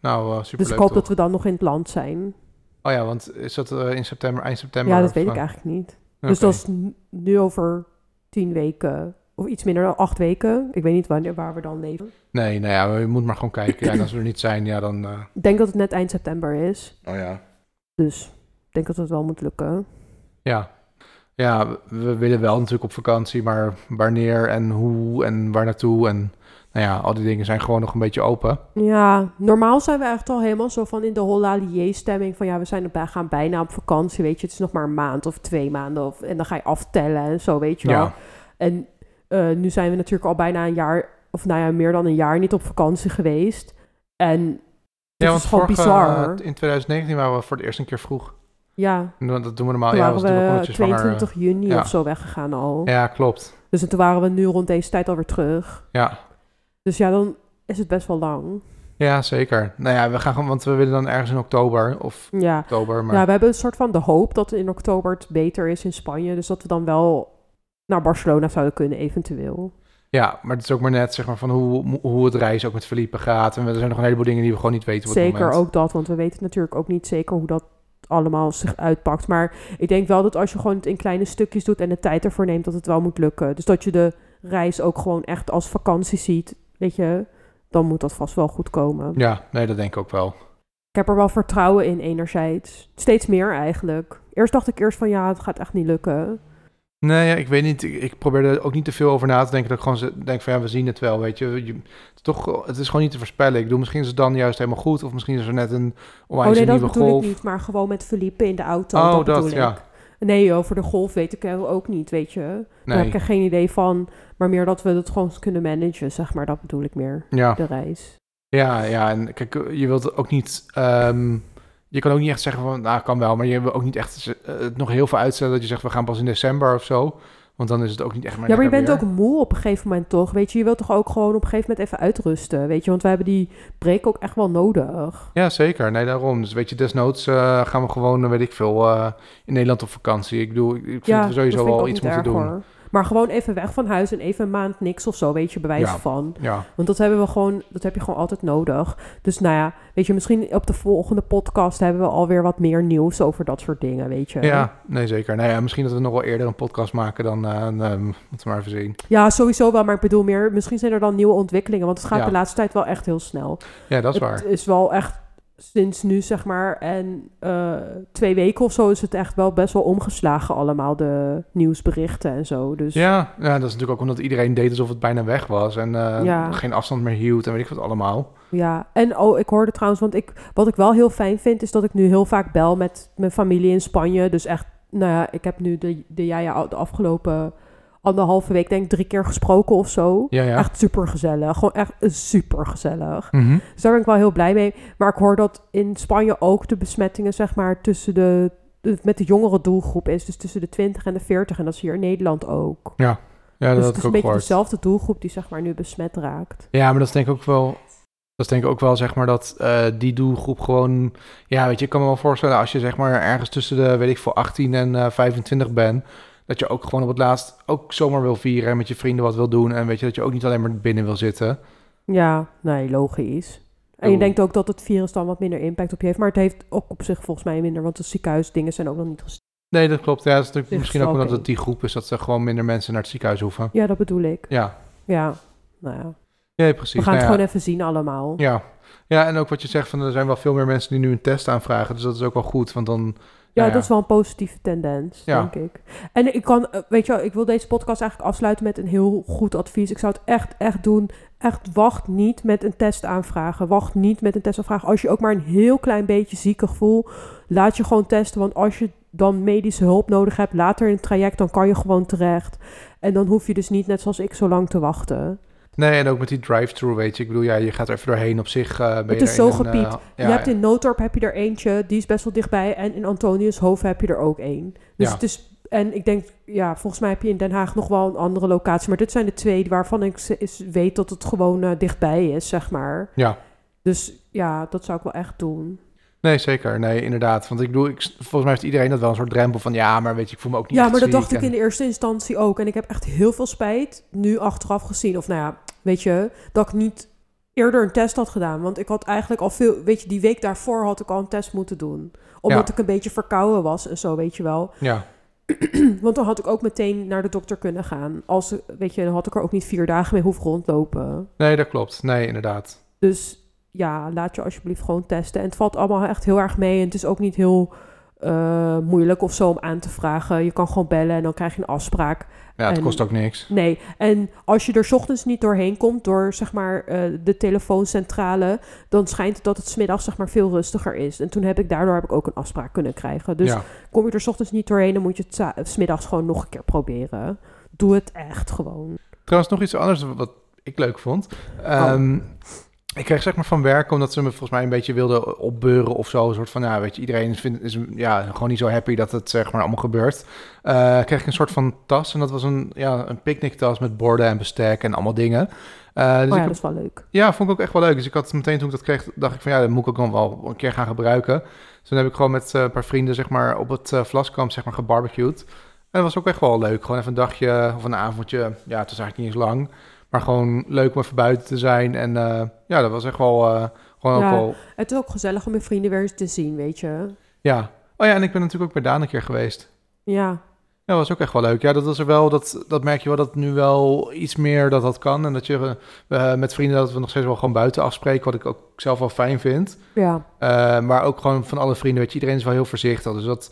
Nou, eh super Dus ik hoop dat we dan nog in het land zijn. Oh ja, want is dat eh, in september, eind september? Ja, dat of, weet ik eh, eigenlijk niet. Dus dat is nu over 10 weken. Of iets minder dan 8 weken. Ik weet niet wanneer, waar we dan leven. Nee, nou ja, je moet maar gewoon kijken. Ja, en als we er niet zijn, ja, dan... eh, Ik denk dat het net eind september is. Oh ja. Dus ik denk dat het wel moet lukken. Ja. Ja, we- we willen wel natuurlijk op vakantie, maar wanneer en hoe en waar naartoe en... Nou ja, al die dingen zijn gewoon nog een beetje open. Ja, normaal zijn we echt al helemaal zo van in de hollalier stemming van ja, we zijn er, gaan bijna op vakantie, weet je. Het is nog maar een maand of twee maanden of, en dan ga je aftellen en zo, weet je wel. Ja. En eh, nu zijn we natuurlijk al bijna een jaar, of nou ja, meer dan een jaar niet op vakantie geweest. En het Ja, is gewoon vorige- bizar. in 2019 waren we voor het eerst een keer vroeg. Ja, En Dat doen we normaal. toen Ja, waren was we omdat je zwanger... 22 juni ja. of zo weggegaan al. Ja, klopt. Dus toen waren we nu rond deze tijd alweer terug. Ja. Dus ja, dan is het best wel lang. ja, zeker. Nou ja, we gaan gewoon... Want we willen dan ergens in oktober of Ja, oktober, maar... ja we hebben een soort van de hoop dat in oktober het beter is in Spanje. Dus dat we dan wel naar Barcelona zouden kunnen, eventueel. Ja, maar het is ook maar net zeg maar, van hoe, hoe het reizen ook met Felipe gaat. En er zijn nog een heleboel dingen die we gewoon niet weten op het Zeker moment. ook dat, want we weten natuurlijk ook niet zeker hoe dat allemaal zich uitpakt. Maar ik denk wel dat als je gewoon het in kleine stukjes doet en de tijd ervoor neemt, dat het wel moet lukken. Dus dat je de reis ook gewoon echt als vakantie ziet, weet je, dan moet dat vast wel goed komen. Ja, nee, dat denk ik ook wel. Ik heb er wel vertrouwen in enerzijds. Steeds meer eigenlijk. Eerst dacht ik eerst van ja, het gaat echt niet lukken. Nee, ja, ik weet niet. Ik, probeer er ook niet te veel over na te denken. Dat ik gewoon ze- denk van ja, we zien het wel, weet je. je het, is toch, het is gewoon niet te voorspellen. Ik bedoel, misschien is het dan juist helemaal goed. Of misschien is er net een Oh onwijs nee, dat nieuwe bedoel golf. ik niet, maar gewoon met Felipe in de auto. Oh, dat ja. ik. Nee, over de golf weet ik er ook niet, weet je. Daar heb Nee, ik er geen idee van. Maar meer dat we het gewoon kunnen managen, zeg maar. Dat bedoel ik meer, ja. de reis. Ja, ja, en kijk, je wilt ook niet... ehm, je kan ook niet echt zeggen van, nou, kan wel. Maar je wil ook niet echt eh, nog heel veel uitstellen. Dat je zegt, we gaan pas in december of zo. Want dan is het ook niet echt maar Ja, maar je bent weer. ook moe op een gegeven moment toch? Weet je, je wilt toch ook gewoon op een gegeven moment even uitrusten, weet je? Want we hebben die break ook echt wel nodig. Ja, zeker. Nee, daarom. Dus weet je, desnoods eh, gaan we gewoon, eh, weet ik veel, eh, in Nederland op vakantie. Ik bedoel, ik vind ja, we sowieso wel iets moeten doen. hoor. Maar gewoon even weg van huis en even een maand niks of zo, weet je, bewijs Ja. van. Ja, Want dat hebben we gewoon, dat heb je gewoon altijd nodig. Dus nou ja, weet je, misschien op de volgende podcast hebben we alweer wat meer nieuws over dat soort dingen, weet je. ja, nee, zeker. Nou ja, misschien dat we nog wel eerder een podcast maken dan, dan, eh, moeten we maar even zien. Ja, sowieso wel, maar ik bedoel meer, misschien zijn er dan nieuwe ontwikkelingen, want het gaat Ja. de laatste tijd wel echt heel snel. Ja, dat is het waar. is wel echt sinds nu, zeg maar, en eh, twee weken of zo is het echt wel best wel omgeslagen allemaal, de nieuwsberichten en zo. Dus Ja, ja, dat is natuurlijk ook omdat iedereen deed alsof het bijna weg was en eh, Ja. geen afstand meer hield en weet ik wat allemaal. Ja, en oh, ik hoorde trouwens, want ik, wat ik wel heel fijn vind, is dat ik nu heel vaak bel met mijn familie in Spanje. Dus echt, nou ja, ik heb nu de, de Jaja de afgelopen anderhalve week denk ik drie keer gesproken of zo. Ja, ja. Echt super gezellig. Gewoon echt super gezellig. Mhm. Dus daar ben ik wel heel blij mee. Maar ik hoor dat in Spanje ook de besmettingen, zeg maar, tussen de, de- met de jongere doelgroep is. Dus tussen de 20 en de 40. En dat is hier in Nederland ook. Ja, dus dat het had is een beetje gehoord. dezelfde doelgroep die, zeg maar, nu besmet raakt. Ja, maar dat is denk ik ook wel. Dat is denk ik ook wel, zeg maar, dat eh, die doelgroep gewoon... Ja, weet je, ik kan me wel voorstellen als je, zeg maar, ergens tussen de, weet ik veel, 18 en eh 25 bent... dat je ook gewoon op het laatst ook zomaar wil vieren en met je vrienden wat wil doen... en weet je, dat je ook niet alleen maar binnen wil zitten. Ja, nee, logisch. En je Oh. denkt ook dat het virus dan wat minder impact op je heeft. Maar het heeft ook op zich volgens mij minder. Want de ziekenhuisdingen zijn ook nog niet. Nee, dat klopt. Ja, dat is natuurlijk misschien ook omdat het die groep is... dat ze gewoon minder mensen naar het ziekenhuis hoeven. Ja, dat bedoel ik. Ja, Ja, nou ja. nee, precies. We gaan Nou het ja. gewoon even zien allemaal. Ja. ja, en ook wat je zegt, van, er zijn wel veel meer mensen die nu een test aanvragen. Dus dat is ook wel goed, want dan... Ja, nou dat is wel een positieve tendens, Ja. denk ik. En ik kan, eh, weet je wel, ik wil deze podcast eigenlijk afsluiten met een heel goed advies. Ik zou het echt, echt doen. Echt, wacht niet met een test aanvragen. Wacht niet met een test aanvragen. Als je ook maar een heel klein beetje zieke gevoel, laat je gewoon testen. Want als je dan medische hulp nodig hebt, later in het traject, dan kan je gewoon terecht. En dan hoef je dus niet, net zoals ik, zo lang te wachten. Nee, en ook met die drive-thru, weet je. Ik bedoel, ja, je gaat er even doorheen op zich. eh Het je is zo eh, je ja, hebt in Noodorp heb je er eentje, die is best wel dichtbij. En in Antoniushoven heb je er ook één. Dus Ja. het is, en ik denk, ja, volgens mij heb je in Den Haag nog wel een andere locatie. Maar dit zijn de twee waarvan ik weet dat het gewoon eh, dichtbij is, zeg maar. Ja. Dus ja, dat zou ik wel echt doen. Nee, zeker. Nee, inderdaad. Want ik bedoel, ik, volgens mij heeft iedereen dat wel een soort drempel van... ja, maar weet je, ik voel me ook niet Ja, maar dat dacht ik in de eerste instantie ook. En ik heb echt heel veel spijt, nu achteraf gezien. Of nou ja, weet je, dat ik niet eerder een test had gedaan. Want ik had eigenlijk al veel, weet je, die week daarvoor had ik al een test moeten doen. Omdat Ja. ik een beetje verkouden was en zo, weet je wel. Ja, Want dan had ik ook meteen naar de dokter kunnen gaan. Als, weet je, dan had ik er ook niet vier dagen mee hoeven rondlopen. nee, dat klopt. Nee, inderdaad. Dus ja, laat je alsjeblieft gewoon testen. En het valt allemaal echt heel erg mee. En het is ook niet heel eh, moeilijk of zo om aan te vragen. Je kan gewoon bellen en dan krijg je een afspraak. Ja, het En- kost ook niks. Nee, en als je er 's ochtends niet doorheen komt, door zeg maar eh, de telefooncentrale, dan schijnt het dat het smiddags zeg maar veel rustiger is. En toen heb ik daardoor heb ik ook een afspraak kunnen krijgen. Dus ja. kom je er 's ochtends niet doorheen, dan moet je het smiddags gewoon nog een keer proberen. Doe het echt gewoon. Trouwens, nog iets anders wat ik leuk vond. Ehm, Ik kreeg zeg maar van werk, omdat ze me volgens mij een beetje wilden opbeuren of zo. Een soort van, ja, weet je, iedereen vindt, is ja, gewoon niet zo happy dat het zeg maar allemaal gebeurt. Eh, kreeg ik een soort van tas en dat was een, ja, een picknicktas met borden en bestek en allemaal dingen. Eh, dus oh ja, ik dat is wel leuk. Ja, vond ik ook echt wel leuk. Dus ik had meteen toen ik dat kreeg, dacht ik van ja, dat moet ik ook nog wel een keer gaan gebruiken. Dus toen heb ik gewoon met eh, een paar vrienden zeg maar op het Vlaskamp zeg maar gebarbecued. En dat was ook echt wel leuk. Gewoon even een dagje of een avondje. Ja, het was eigenlijk niet eens lang. Maar gewoon leuk om even buiten te zijn. En eh, ja, dat was echt wel eh, gewoon Ja. ook wel... Het is ook gezellig om je vrienden weer eens te zien, weet je. Ja. Oh ja, en ik ben natuurlijk ook bij Daan een keer geweest. Ja, Ja, was ook echt wel leuk. Ja, dat was er wel, dat, dat merk je wel dat nu wel iets meer dat dat kan. En dat je eh, met vrienden dat we nog steeds wel gewoon buiten afspreken, wat ik ook zelf wel fijn vind. Ja, Eh, maar ook gewoon van alle vrienden, weet je, iedereen is wel heel voorzichtig. Dus dat,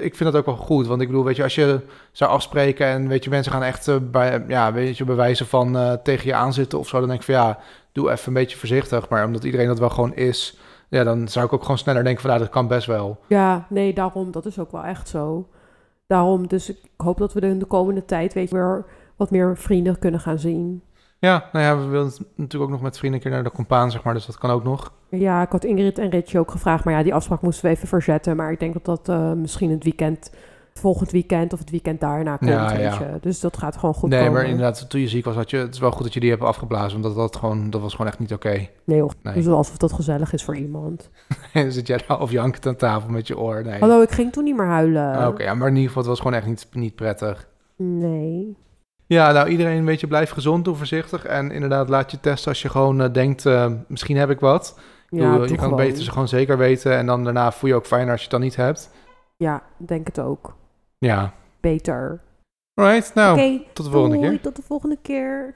ik vind dat ook wel goed. Want ik bedoel, weet je, als je zou afspreken en weet je, mensen gaan echt eh, bij, ja, weet je, bewijzen van eh, tegen je aanzitten of zo, dan denk ik van ja, doe even een beetje voorzichtig. Maar omdat iedereen dat wel gewoon is, ja, dan zou ik ook gewoon sneller denken van nou, dat kan best wel. ja, nee, daarom, dat is ook wel echt zo. Daarom, dus ik hoop dat we in de komende tijd, weet je, weer wat meer vrienden kunnen gaan zien. Ja, nou ja, we willen natuurlijk ook nog met vrienden een keer naar de compaan, zeg maar. Dus dat kan ook nog. Ja, ik had Ingrid en Ritje ook gevraagd, maar ja, die afspraak moesten we even verzetten. Maar ik denk dat dat eh, misschien het weekend, volgend weekend of het weekend daarna komt, Ja, weet je. Dus dat gaat gewoon goed nee, komen. maar inderdaad, toen je ziek was, had je, het is wel goed dat je die hebt afgeblazen. Want dat, gewoon, dat was gewoon echt niet oké. Nee joh, Nee. dus alsof dat gezellig is voor iemand. En zit jij daar of jankend aan tafel met je oor. Nee. Hallo, ik ging toen niet meer huilen. Ah, Oké, ja, maar in ieder geval, het was gewoon echt niet, niet prettig. Nee. Ja, nou iedereen een beetje blijf gezond, doe voorzichtig. En inderdaad, laat je testen als je gewoon eh, denkt, eh, misschien heb ik wat. Ja, doe je kan gewoon. het beter gewoon zeker weten. En dan daarna voel je ook fijner als je het dan niet hebt. Ja, denk het ook. Ja. Beter. Alright, nou, Oké, tot de volgende doei, keer. tot de volgende keer.